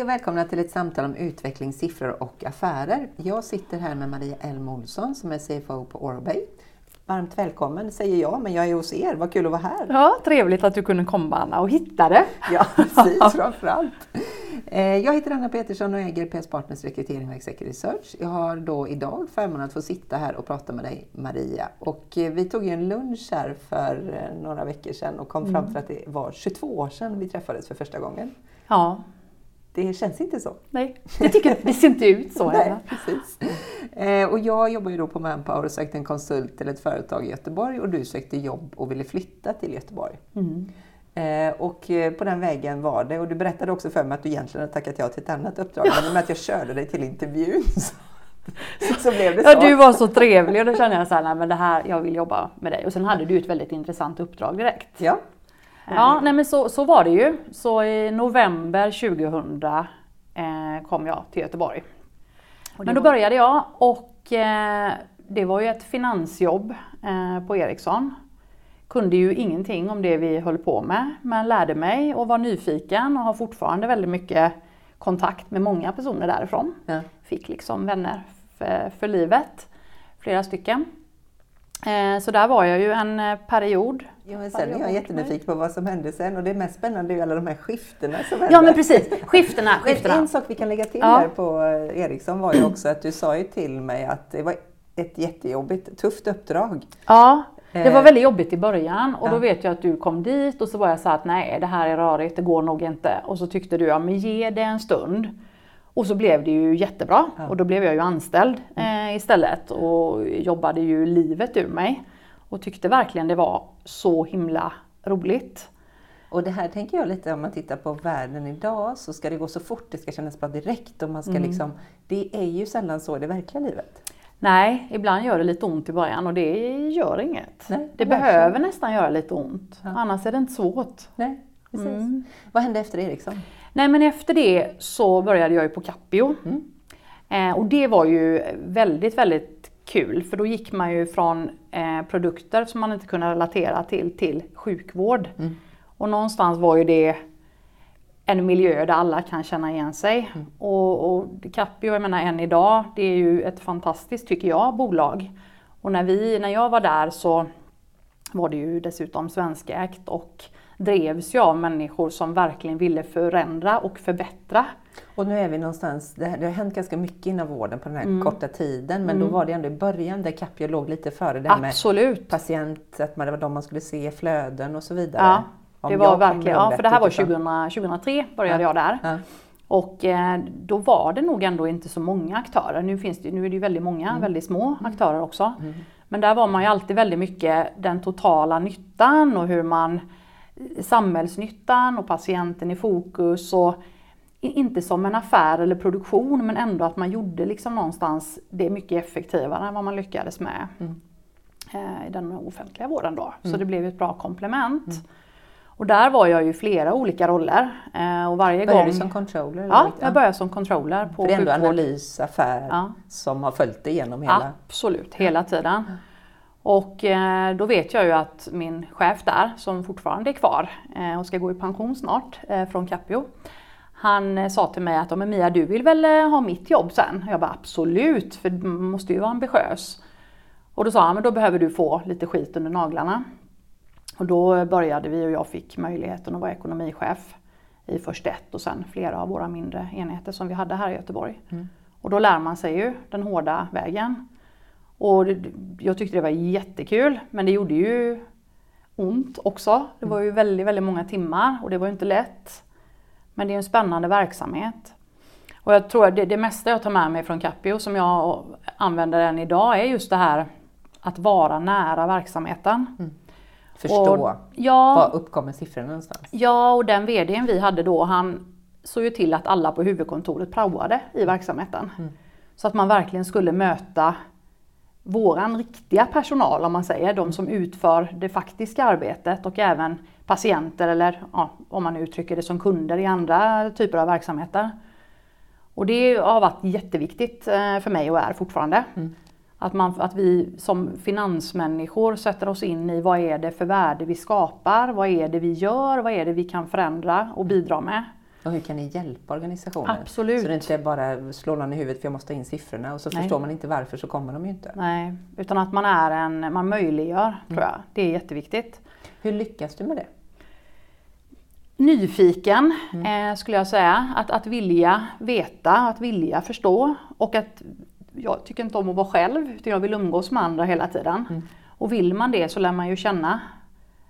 Hej och välkomna till ett samtal om utveckling, siffror och affärer. Jag sitter här med Maria Elm Olsson som är CFO på Orbay. Varmt välkommen säger jag, men jag är hos er. Vad kul att vara här. Ja, trevligt att du kunde komma Anna och hitta det. Ja, precis, framförallt. Eh, jag heter Anna Petersson och äger PS Partners Rekrytering och Executive Research. Jag har då idag förmånen att få sitta här och prata med dig Maria. Och eh, vi tog ju en lunch här för eh, några veckor sedan och kom fram till att det var 22 år sedan vi träffades för första gången. Ja, Det känns inte så. nej, jag tycker det ser inte ut så. Nej, precis. Eh, och jag jobbar ju då på Manpower och sökte en konsult till ett företag i Göteborg och du sökte jobb och ville flytta till Göteborg. Mm. Eh, och eh, på den vägen var det. Och du berättade också för mig att du egentligen hade tackat ja till ett annat uppdrag. Men i och med att jag körde dig till intervjun så, så blev det så. Ja, du var så trevlig och då kände jag så här, nej men det här, jag vill jobba med dig. Och sen hade du ett väldigt intressant uppdrag direkt. Ja. Ja, nej men så, så var det ju. Så i november 2000 eh, kom jag till Göteborg. Men då började jag och eh, det var ju ett finansjobb eh, på Ericsson. Kunde ju ingenting om det vi höll på med, men lärde mig och var nyfiken och har fortfarande väldigt mycket kontakt med många personer därifrån. Ja. Fick liksom vänner för, för livet, flera stycken. Eh, så där var jag ju en eh, period. Ja, men sen är jag jättenyfiken på vad som hände sen och det mest spännande är ju alla de här skiftena som hände. Ja men precis, skiftena. Skiftena. en sak vi kan lägga till Ja. här på eh, Ericsson var ju också att du sa ju till mig att det var ett jättejobbigt, tufft uppdrag. Ja, det var väldigt jobbigt i början och då ja. vet jag att du kom dit och så var jag så att nej det här är rörigt, det går nog inte. Och så tyckte du, ja men ge det en stund. Och så blev det ju jättebra Ja. och då blev jag ju anställd eh, istället och jobbade ju livet ur mig. Och tyckte verkligen det var så himla roligt. Och det här tänker jag lite om man tittar på världen idag så ska det gå så fort, det ska kännas bra direkt och man ska Mm. liksom, det är ju sällan så i det verkliga livet. Nej, ibland gör det lite ont i början och det gör inget. Nej, det verkligen. behöver nästan göra lite ont, Ja. annars är det inte svårt. Nej, precis. Mm. Vad hände efter Ericsson? Nej men efter det så började jag ju på Capio. Mm. Eh, och det var ju väldigt, väldigt kul för då gick man ju från eh, produkter som man inte kunde relatera till, till sjukvård. Mm. Och någonstans var ju det en miljö där alla kan känna igen sig. Mm. Och, och Capio, jag menar än idag, det är ju ett fantastiskt, tycker jag, bolag. Och när, vi, när jag var där så var det ju dessutom svenskägt och drevs ju av människor som verkligen ville förändra och förbättra. Och nu är vi någonstans, det, det har hänt ganska mycket inom vården på den här Mm. korta tiden men då var det ändå i början där Capio låg lite före det här med Absolut. patient, att man, det var de man skulle se, flöden och så vidare. Ja, Om det jag var verkligen, ja, för det här var utifrån. 2000, 2003 började Ja. jag där. Ja. Och eh, då var det nog ändå inte så många aktörer. Nu, finns det, nu är det ju väldigt många, väldigt små aktörer också. Mm. Men där var man ju alltid väldigt mycket den totala nyttan och hur man samhällsnyttan och patienten i fokus. Och inte som en affär eller produktion men ändå att man gjorde liksom någonstans det mycket effektivare än vad man lyckades med Mm. eh, i den offentliga vården då. Så Mm. det blev ett bra komplement. Och där var jag ju flera olika roller. Eh, och varje Började gång... du som controller? eller Ja, vad? jag började som controller på För det är ändå sjukvård. analys, affär Ja. som har följt dig igenom hela... Absolut, hela tiden. Och eh, då vet jag ju att min chef där, som fortfarande är kvar eh, och ska gå i pension snart eh, från Capio. Han sa till mig att "Ja, men Mia du vill väl ha mitt jobb sen? Jag bara absolut, för man måste ju vara ambitiös. Och då sa han, men då behöver du få lite skit under naglarna. Och då började vi och jag fick möjligheten att vara ekonomichef i först ett och sen flera av våra mindre enheter som vi hade här i Göteborg. Mm. Och då lär man sig ju den hårda vägen. Och jag tyckte det var jättekul men det gjorde ju ont också. Det var ju väldigt, väldigt många timmar och det var ju inte lätt. Men det är en spännande verksamhet. Och jag tror att det, det mesta jag tar med mig från Capio som jag använder än idag är just det här att vara nära verksamheten. Förstå. Och, ja, Var uppkommer siffrorna någonstans? Ja, och den VDn vi hade då, han såg ju till att alla på huvudkontoret praoade i verksamheten. Så att man verkligen skulle möta våran riktiga personal, om man säger, de som utför det faktiska arbetet och även patienter eller ja, om man uttrycker det som kunder i andra typer av verksamheter. Och det har varit jätteviktigt eh, för mig och är fortfarande. Att, man, att vi som finansmänniskor sätter oss in i vad är det för värde vi skapar, vad är det vi gör, vad är det vi kan förändra och bidra med. Och hur kan ni hjälpa organisationen? Absolut. Så det inte bara slår någon i huvudet för jag måste ha in siffrorna och så Nej. förstår man inte varför så kommer de ju inte. Nej, utan att man är en, man möjliggör tror jag. Det är jätteviktigt. Hur lyckas du med det? Nyfiken eh, skulle jag säga. Att, att vilja veta, att vilja förstå och att jag tycker inte om att vara själv utan jag vill umgås med andra hela tiden. Och vill man det så lär man ju känna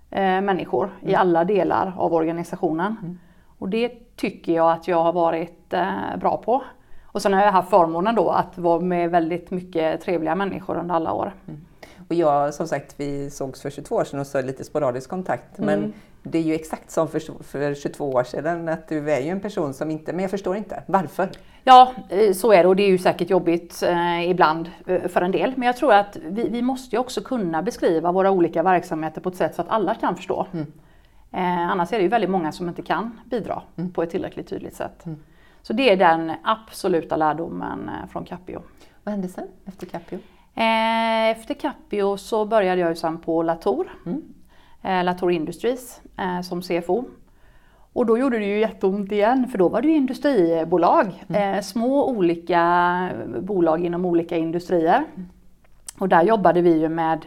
eh, människor i alla delar av organisationen. Och det tycker jag att jag har varit eh, bra på. Och sen har jag haft förmånen då att vara med väldigt mycket trevliga människor under alla år. Och jag, som sagt, vi sågs för 22 år sedan och så lite sporadisk kontakt. Men det är ju exakt som för, för 22 år sedan att du är ju en person som inte, men jag förstår inte. Varför? Ja, eh, så är det och det är ju säkert jobbigt eh, ibland eh, för en del. Men jag tror att vi, vi måste ju också kunna beskriva våra olika verksamheter på ett sätt så att alla kan förstå. Eh, annars är det ju väldigt många som inte kan bidra på ett tillräckligt tydligt sätt. Så det är den absoluta lärdomen eh, från Capio. Vad hände sen efter Capio? Eh, Efter Capio så började jag ju sen på Latour, eh, Latour Industries eh, som CFO. Och då gjorde det ju jätteont igen för då var det ju industribolag. Eh, små olika bolag inom olika industrier. Och där jobbade vi ju med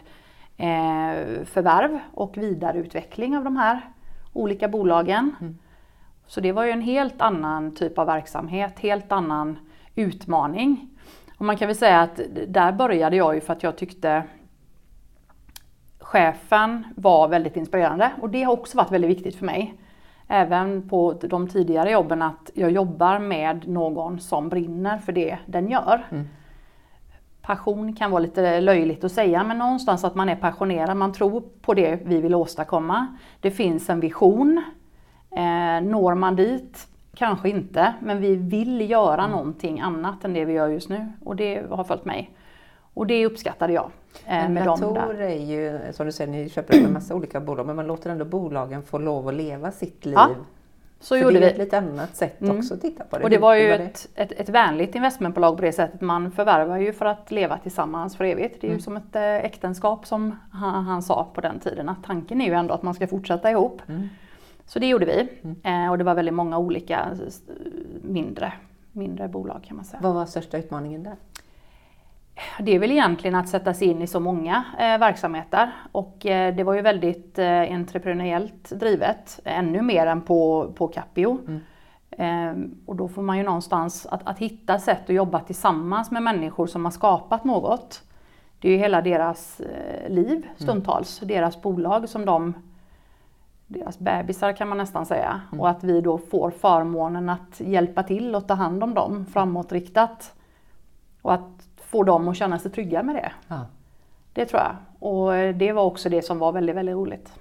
eh, förvärv och vidareutveckling av de här olika bolagen. Så det var ju en helt annan typ av verksamhet, helt annan utmaning. Och man kan väl säga att där började jag ju för att jag tyckte chefen var väldigt inspirerande och det har också varit väldigt viktigt för mig. Även på de tidigare jobben att jag jobbar med någon som brinner för det den gör. Passion kan vara lite löjligt att säga men någonstans att man är passionerad, man tror på det vi vill åstadkomma. Det finns en vision. Eh, når man dit? Kanske inte, men vi vill göra någonting annat än det vi gör just nu och det har följt mig. Och det uppskattade jag. Eh, med är ju, som du säger, ni köper en massa olika bolag men man låter ändå bolagen få lov att leva sitt liv. Ja, Så För gjorde det är vi. ett lite annat sätt Mm. också att titta på det. Och det var ju det? ett, ett, ett vänligt investmentbolag på det sättet. Man förvärvar ju för att leva tillsammans för evigt. Det är ju som ett eh, äktenskap som han, han sa på den tiden. Att tanken är ju ändå att man ska fortsätta ihop. Så det gjorde vi. Eh, och det var väldigt många olika mindre, mindre bolag kan man säga. Vad var största utmaningen där? Det är väl egentligen att sätta sig in i så många eh, verksamheter och eh, det var ju väldigt eh, entreprenöriellt drivet, ännu mer än på, på Capio. Eh, och då får man ju någonstans att, att hitta sätt att jobba tillsammans med människor som har skapat något. Det är ju hela deras eh, liv stundtals, deras bolag som de deras bebisar kan man nästan säga. Och att vi då får förmånen att hjälpa till och ta hand om dem framåtriktat. Och att få dem att känna sig trygga med det. Ja. Det tror jag. Och det var också det som var väldigt, väldigt roligt.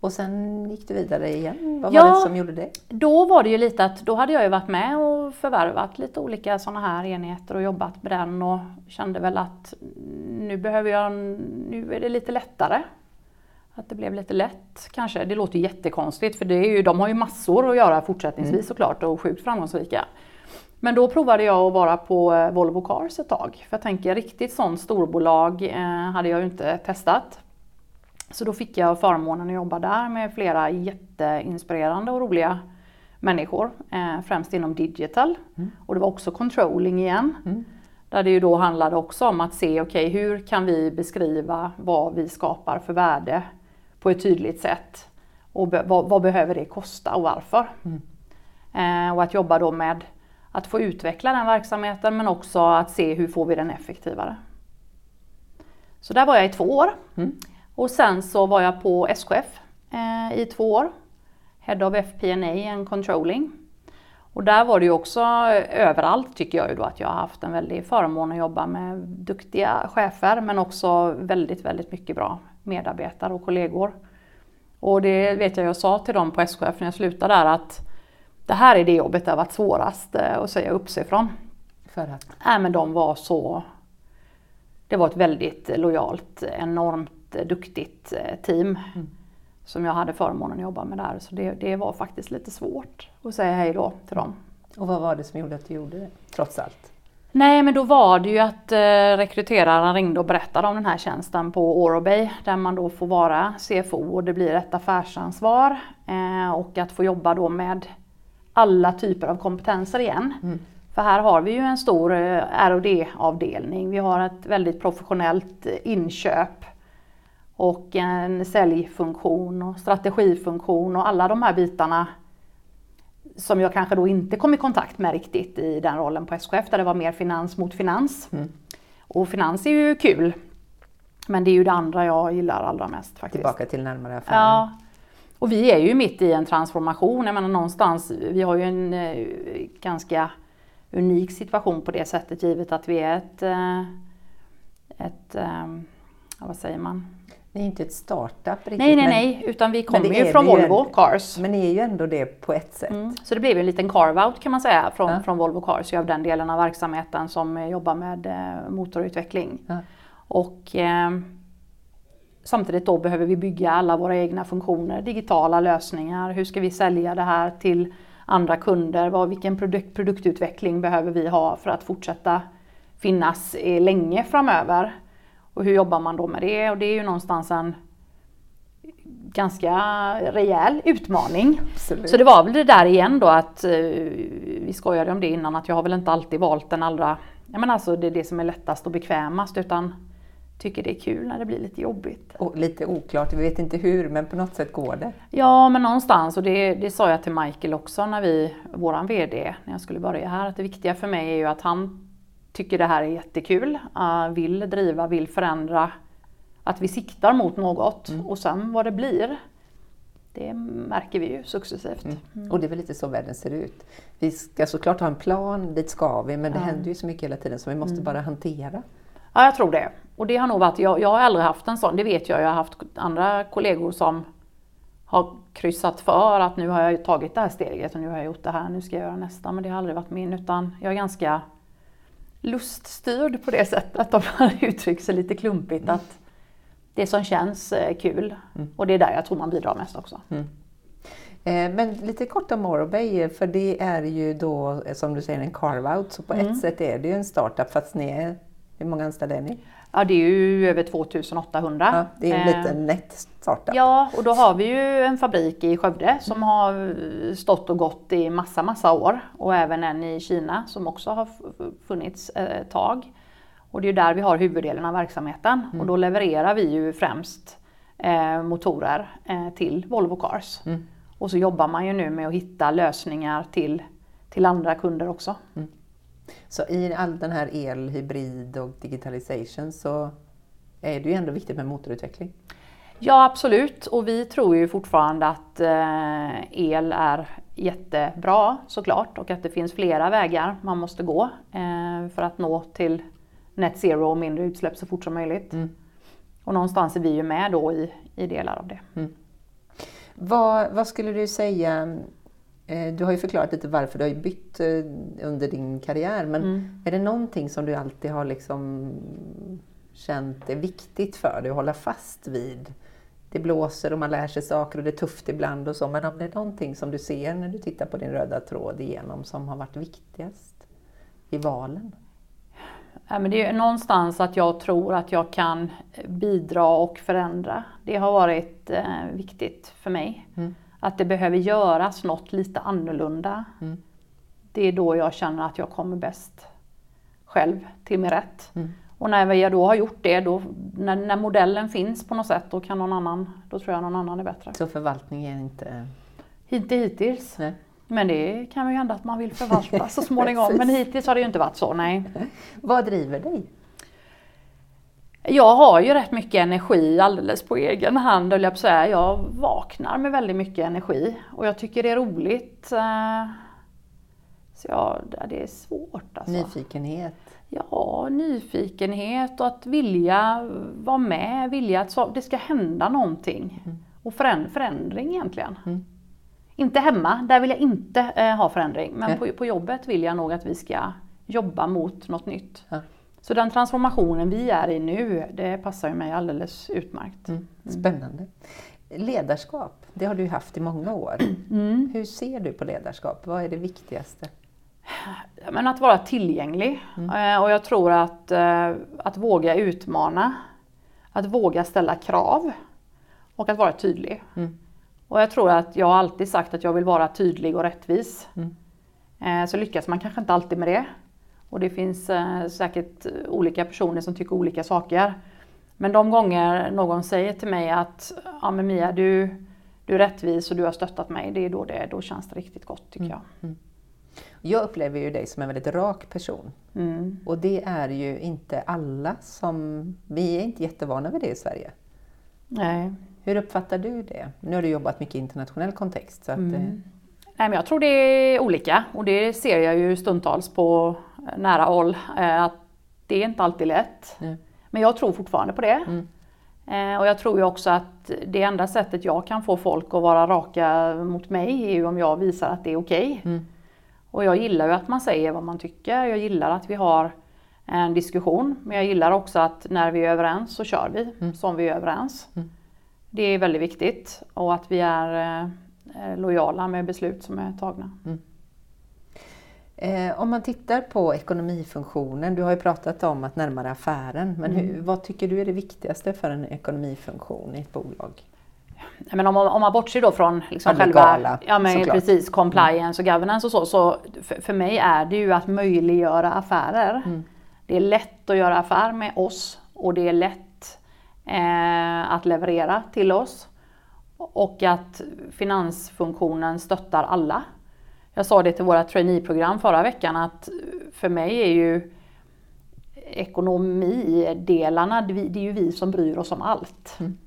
Och sen gick du vidare igen. Vad Ja. var det som gjorde det? Då var det ju lite att då hade jag ju varit med och förvärvat lite olika sådana här enheter och jobbat med den och kände väl att nu behöver jag, nu är det lite lättare. Att det blev lite lätt kanske. Det låter jättekonstigt för det är ju, de har ju massor att göra fortsättningsvis såklart och sjukt framgångsrika. Men då provade jag att vara på eh, Volvo Cars ett tag. För jag tänker riktigt sånt storbolag eh, hade jag ju inte testat. Så då fick jag förmånen att jobba där med flera jätteinspirerande och roliga människor. Eh, främst inom digital. Och det var också controlling igen. Där det ju då handlade också om att se, okej hur kan vi beskriva vad vi skapar för värde på ett tydligt sätt. Och be, vad, vad behöver det kosta och varför? Eh, och att jobba då med att få utveckla den verksamheten men också att se hur får vi den effektivare. Så där var jag i två år. Och sen så var jag på SKF eh, i två år. Head of FP&A and Controlling. Och där var det ju också eh, överallt tycker jag ju då att jag har haft en väldig förmån att jobba med duktiga chefer men också väldigt, väldigt mycket bra medarbetare och kollegor. Och det vet jag jag sa till dem på SKF när jag slutade där att det här är det jobbet det har varit svårast eh, att säga upp sig från. För att? Nej men de var så... Det var ett väldigt lojalt, enormt duktigt eh, team. Som jag hade förmånen att jobba med där. Så det, det var faktiskt lite svårt att säga hej då till dem. Och vad var det som gjorde att du gjorde det? Trots allt. Nej men då var det ju att eh, rekryteraren ringde och berättade om den här tjänsten på Orobay där man då får vara CFO och det blir ett affärsansvar eh, och att få jobba då med alla typer av kompetenser igen. Mm. För här har vi ju en stor eh, R&D avdelning. Vi har ett väldigt professionellt eh, inköp och en säljfunktion och strategifunktion och alla de här bitarna som jag kanske då inte kom i kontakt med riktigt i den rollen på SKF där det var mer finans mot finans. Mm. Och finans är ju kul. Men det är ju det andra jag gillar allra mest faktiskt. Tillbaka till närmare affären. Ja. Och vi är ju mitt i en transformation. Jag menar någonstans, vi har ju en eh, ganska unik situation på det sättet givet att vi är ett, eh, ett eh, vad säger man? Ni är inte ett startup riktigt. Nej, nej, nej, utan vi kommer ju från Volvo ändå. Cars. men ni är ju ändå det på ett sätt. Mm. Så det blev ju en liten carve-out kan man säga från, Ja. från Volvo Cars, av den delen av verksamheten som jobbar med eh, motorutveckling. Ja. Och samtidigt då behöver vi bygga alla våra egna funktioner, digitala lösningar. Hur ska vi sälja det här till andra kunder? Vad, vilken produkt, produktutveckling behöver vi ha för att fortsätta finnas länge framöver? Och hur jobbar man då med det? Och det är ju någonstans en ganska rejäl utmaning. Absolut. Så det var väl det där igen då att eh, vi skojade om det innan att jag har väl inte alltid valt den allra, ja men alltså det är det som är lättast och bekvämast utan tycker det är kul när det blir lite jobbigt. Och lite oklart, vi vet inte hur, men på något sätt går det. Ja men någonstans och det, det sa jag till Michael också när vi, våran VD, när jag skulle börja här, att det viktiga för mig är ju att han tycker det här är jättekul, eh, vill driva, vill förändra, att vi siktar mot något och sen vad det blir, det märker vi ju successivt. Och det är väl lite så världen ser ut. Vi ska såklart ha en plan, dit ska vi, men det händer ju så mycket hela tiden som vi måste bara hantera. Ja, jag tror det. Och det har nog varit, jag, jag har aldrig haft en sån, det vet jag, jag har haft andra kollegor som har kryssat för att nu har jag tagit det här steget och nu har jag gjort det här, nu ska jag göra nästa. Men det har aldrig varit min utan jag är ganska luststyrd på det sättet, om man uttrycker sig lite klumpigt. Att det som känns eh, kul och det är där jag tror man bidrar mest också. Eh, Men lite kort om Morrowbay, för det är ju då eh, som du säger en carve-out, så på ett sätt är det ju en startup fast ni är, hur många anställda är ni? Ja, det är ju över 2800. Ja, det är en Eh, liten nätt startup. Ja, och då har vi ju en fabrik i Skövde som har stått och gått i massa, massa år. Och även en i Kina som också har funnits ett tag. Och det är ju där vi har huvuddelen av verksamheten. Och då levererar vi ju främst eh, motorer eh, till Volvo Cars. Och så jobbar man ju nu med att hitta lösningar till, till andra kunder också. Så i all den här el, hybrid och digitalisation så är det ju ändå viktigt med motorutveckling. Ja absolut och vi tror ju fortfarande att eh, el är jättebra såklart och att det finns flera vägar man måste gå eh, för att nå till net zero och mindre utsläpp så fort som möjligt. Och någonstans är vi ju med då i, i delar av det. Vad, vad skulle du säga, du har ju förklarat lite varför du har bytt eh, under din karriär, men är det någonting som du alltid har liksom känt är viktigt för dig att hålla fast vid? Det blåser och man lär sig saker och det är tufft ibland och så, men om det är någonting som du ser när du tittar på din röda tråd igenom som har varit viktigast i valen? Ja, men det är någonstans att jag tror att jag kan bidra och förändra. Det har varit eh, viktigt för mig. Att det behöver göras något lite annorlunda. Det är då jag känner att jag kommer bäst själv till min rätt. Och när jag då har gjort det, då, när, när modellen finns på något sätt, då kan någon annan, då tror jag någon annan är bättre. Så förvaltning är inte... Inte hittills. Nej. Men det kan ju hända att man vill förvalta så småningom. Men hittills har det ju inte varit så, nej. Vad driver dig? Jag har ju rätt mycket energi alldeles på egen hand höll jag på att säga. Jag vaknar med väldigt mycket energi och jag tycker det är roligt. eh, Så ja, det är svårt alltså. Nyfikenhet? Ja, nyfikenhet och att vilja vara med, vilja att det ska hända någonting. Och föränd- förändring egentligen. Inte hemma, där vill jag inte eh, ha förändring. Men på, på jobbet vill jag nog att vi ska jobba mot något nytt. Ja. Så den transformationen vi är i nu, det passar ju mig alldeles utmärkt. Spännande. Ledarskap, det har du haft i många år. Mm. Hur ser du på ledarskap? Vad är det viktigaste? Men att vara tillgänglig. Eh, Och jag tror att, eh, att våga utmana, att våga ställa krav och att vara tydlig. Och jag tror att jag alltid sagt att jag vill vara tydlig och rättvis. Mm. Eh, så lyckas man kanske inte alltid med det. Och det finns eh, säkert olika personer som tycker olika saker. Men de gånger någon säger till mig att ja, men Mia, du, du är rättvis och du har stöttat mig, det är då, det, då känns det riktigt gott tycker Mm. jag. Jag upplever ju dig som en väldigt rak person. Mm. Och det är ju inte alla som... Vi är inte jättevana vid det i Sverige. Nej. Hur uppfattar du det? Nu har du jobbat mycket i internationell kontext. Så att, Mm. eh, Nej, men jag tror det är olika och det ser jag ju stundtals på nära håll. eh, Att det är inte alltid lätt. Nej. Men jag tror fortfarande på det. Mm. Eh, Och jag tror ju också att det enda sättet jag kan få folk att vara raka mot mig är ju om jag visar att det är okej. Mm. Och jag gillar ju att man säger vad man tycker. Jag gillar att vi har en diskussion. Men jag gillar också att när vi är överens så kör vi Mm. som vi är överens. Mm. Det är väldigt viktigt. Och att vi är eh, lojala med beslut som är tagna. Eh, om man tittar på ekonomifunktionen, du har ju pratat om att närmare affären, men Mm. hur, vad tycker du är det viktigaste för en ekonomifunktion i ett bolag? Nej, Men om, man- om man bortser då från liksom Ja, själva ja, men såklart. precis, compliance och governance och så. Så för, för mig är det ju att möjliggöra affärer. Mm. Det är lätt att göra affär med oss och det är lätt eh, att leverera till oss. Och att finansfunktionen stöttar alla. Jag sa det till våra traineeprogram förra veckan att för mig är ju ekonomidelarna, det är ju vi som bryr oss om allt. Mm.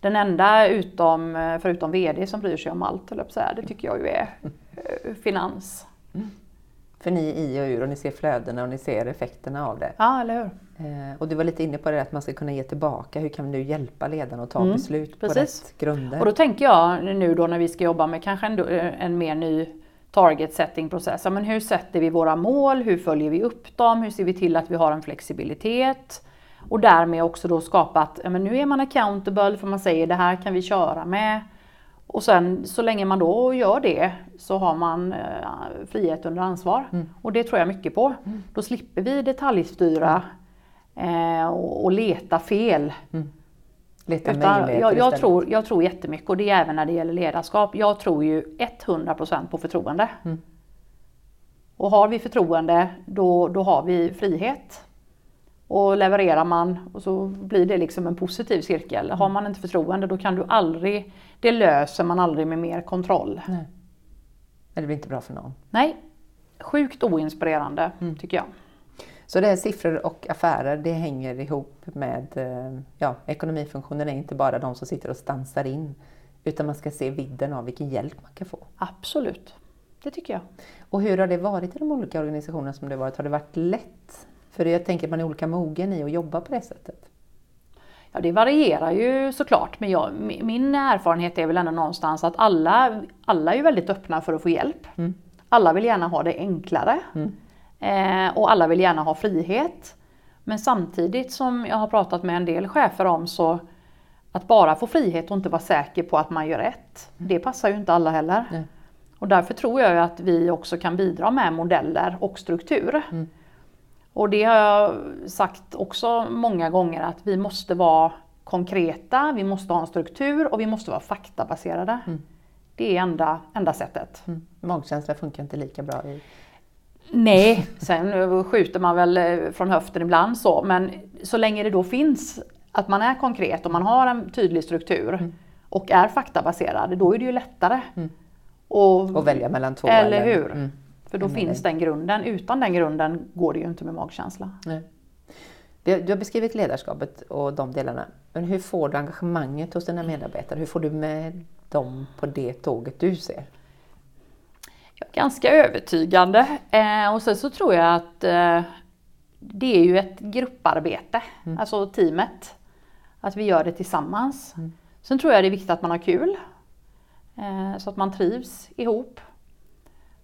Den enda utom, förutom VD som bryr sig om allt, på det tycker jag ju är eh, finans. För ni är i och ur och ni ser flödena och ni ser effekterna av det. Ja, eller hur? Eh, och du var lite inne på det att man ska kunna ge tillbaka. Hur kan du hjälpa ledarna att ta Mm, beslut på precis. rätt grunder? Och då tänker jag nu då när vi ska jobba med kanske en, en mer ny target setting process. Ja, Men hur sätter vi våra mål? Hur följer vi upp dem? Hur ser vi till att vi har en flexibilitet? Och därmed också då skapa att ja, men nu är man accountable för man säger det här kan vi köra med. Och sen så länge man då gör det så har man eh, frihet under ansvar. Mm. Och det tror jag mycket på. Då slipper vi detaljstyra eh, och, och leta fel. Leta Utan jag, jag, tror, jag tror jättemycket och det är även när det gäller ledarskap. Jag tror ju 100% på förtroende. Mm. Och har vi förtroende då, då har vi frihet. Och levererar man och så blir det liksom en positiv cirkel. Har man inte förtroende då kan du aldrig, det löser man aldrig med mer kontroll. Nej. Men det blir inte bra för någon. Nej, sjukt oinspirerande Mm. tycker jag. Så det här siffror och affärer, det hänger ihop med eh, ja, ekonomifunktionen är inte bara de som sitter och stansar in. Utan man ska se vidden av vilken hjälp man kan få. Absolut, det tycker jag. Och hur har det varit i de olika organisationerna som det varit? Har det varit lätt? För jag tänker att man är olika mogen i att jobba på det sättet. Ja, det varierar ju såklart, men jag, mi- min erfarenhet är väl ändå någonstans att alla, alla är väldigt öppna för att få hjälp. Mm. Alla vill gärna ha det enklare Mm. Eh, och alla vill gärna ha frihet. Men samtidigt som jag har pratat med en del chefer om så att bara få frihet och inte vara säker på att man gör rätt, det passar ju inte alla heller. Nej. Och därför tror jag att vi också kan bidra med modeller och struktur. Mm. Och det har jag sagt också många gånger att vi måste vara konkreta, vi måste ha en struktur och vi måste vara faktabaserade. Mm. Det är enda, enda sättet. Mm. Magkänsla funkar inte lika bra i... Nej, sen skjuter man väl eh, från höften ibland så, men så länge det då finns att man är konkret och man har en tydlig struktur Mm. och är faktabaserad, då är det ju lättare. Mm. Och, Och välja mellan två. Eller hur? Mm. För då Mm, finns den grunden. Utan den grunden går det ju inte med magkänsla. Nej. Du har beskrivit ledarskapet och de delarna. Men hur får du engagemanget hos dina medarbetare? Hur får du med dem på det tåget du ser? Ganska övertygande. Eh, och sen så tror jag att eh, det är ju ett grupparbete, Mm. alltså teamet. Att vi gör det tillsammans. Mm. Sen tror jag det är viktigt att man har kul. Eh, så att man trivs ihop.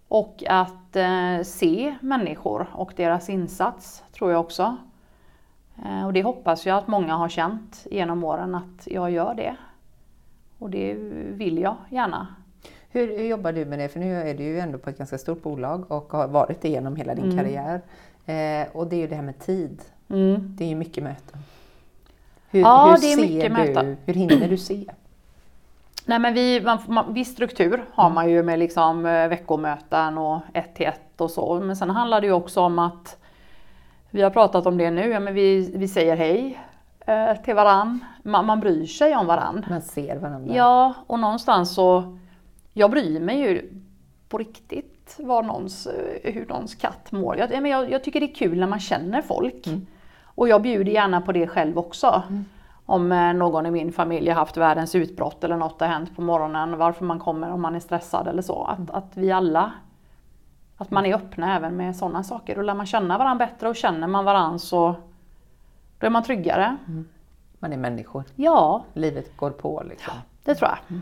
Och att eh, se människor och deras insats tror jag också. Eh, och det hoppas jag att många har känt genom åren att jag gör det. Och det vill jag gärna. Hur, hur jobbar du med det? För nu är du ju ändå på ett ganska stort bolag och har varit det genom hela din Mm. karriär. Eh, och det är ju det här med tid. Mm. Det är ju mycket möten. Hur, Ja, hur det är mycket du, möten. Hur hinner du se? Nej men vi, man, man, viss struktur har man ju med liksom eh, veckomöten och ett till ett och så. Men sen handlar det ju också om att vi har pratat om det nu, ja, men vi, vi säger hej eh, till varann. Man, man bryr sig om varann. Man ser varandra. Ja, och någonstans så, jag bryr mig ju på riktigt vad någons, eh, hur någons katt mår. Jag, men jag, jag tycker det är kul när man känner folk. Mm. Och jag bjuder gärna på det själv också. Mm. Om eh, någon i min familj har haft världens utbrott eller något har hänt på morgonen, varför man kommer om man är stressad eller så. Att, att vi alla, att man är öppna även med sådana saker. Och lär man känna varandra bättre och känner man varandra så då är man tryggare. Man är människor. Ja, Livet går på liksom. det tror jag.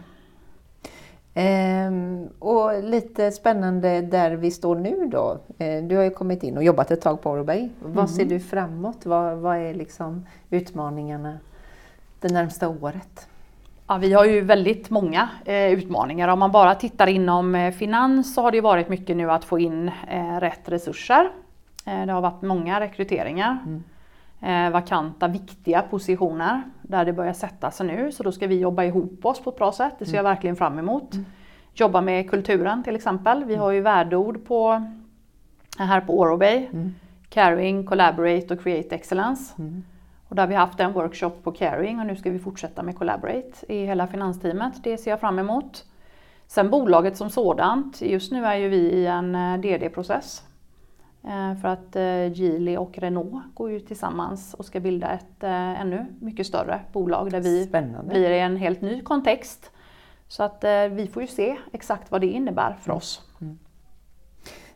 Ehm, och lite spännande där vi står nu då. Eh, du har ju kommit in och jobbat ett tag på Orobay. Vad ser du framåt? Vad, vad är liksom utmaningarna det närmsta året? Ja, vi har ju väldigt många eh, utmaningar. Om man bara tittar inom eh, finans så har det varit mycket nu att få in eh, rätt resurser. Eh, det har varit många rekryteringar. Eh, vakanta, viktiga positioner där det börjar sätta sig nu. Så då ska vi jobba ihop oss på ett bra sätt. Det ser jag verkligen fram emot. Jobba med kulturen till exempel. Vi har ju värdeord på, här på Orobay. Caring, Collaborate och Create Excellence. Och där har vi haft en workshop på caring och nu ska vi fortsätta med collaborate i hela finansteamet. Det ser jag fram emot. Sen bolaget som sådant. Just nu är ju vi i en eh, DD-process. Eh, För att eh, Geely och Renault går ju tillsammans och ska bilda ett eh, ännu mycket större bolag där vi Spännande. blir i en helt ny kontext. Så att vi får ju se exakt vad det innebär för oss.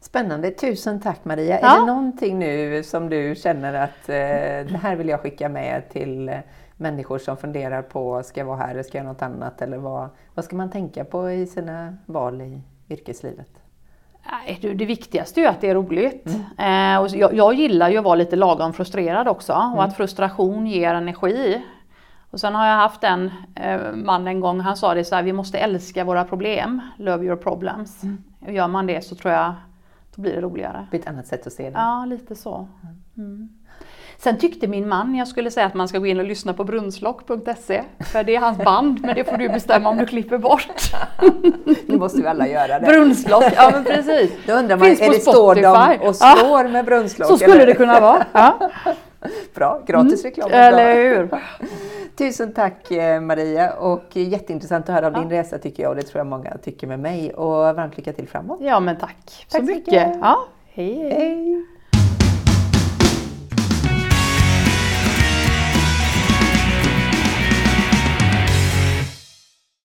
Spännande, tusen tack Maria. Ja. Är det någonting nu som du känner att det här vill jag skicka med till människor som funderar på, ska jag vara här eller ska jag göra något annat? Eller vad, vad ska man tänka på i sina val i yrkeslivet? Nej, du, det viktigaste är ju att det är roligt. Eh, och jag, jag gillar ju att vara lite lagom frustrerad också och att frustration ger energi. Och sen har jag haft en eh, man en gång, han sa det så här, vi måste älska våra problem, love your problems. Och gör man det så tror jag, då blir det roligare. Det är ett annat sätt att se det. Ja, lite så. Mm. Sen tyckte min man jag skulle säga att man ska gå in och lyssna på brunnslock.se. För det är hans band, men det får du bestämma om du klipper bort. Nu måste vi alla göra det. Brunnslock, ja men precis. Då undrar man, Finns är på det står de och Ja. slår med brunnslock? Så skulle eller? det kunna vara. Ja. Bra, gratis reklam. Eller hur? Tusen tack eh, Maria och jätteintressant att höra om din resa tycker jag och det tror jag många tycker med mig och varmt lycka till framåt. Ja men tack så Tack så mycket. mycket. Ja, hej hej. Hej!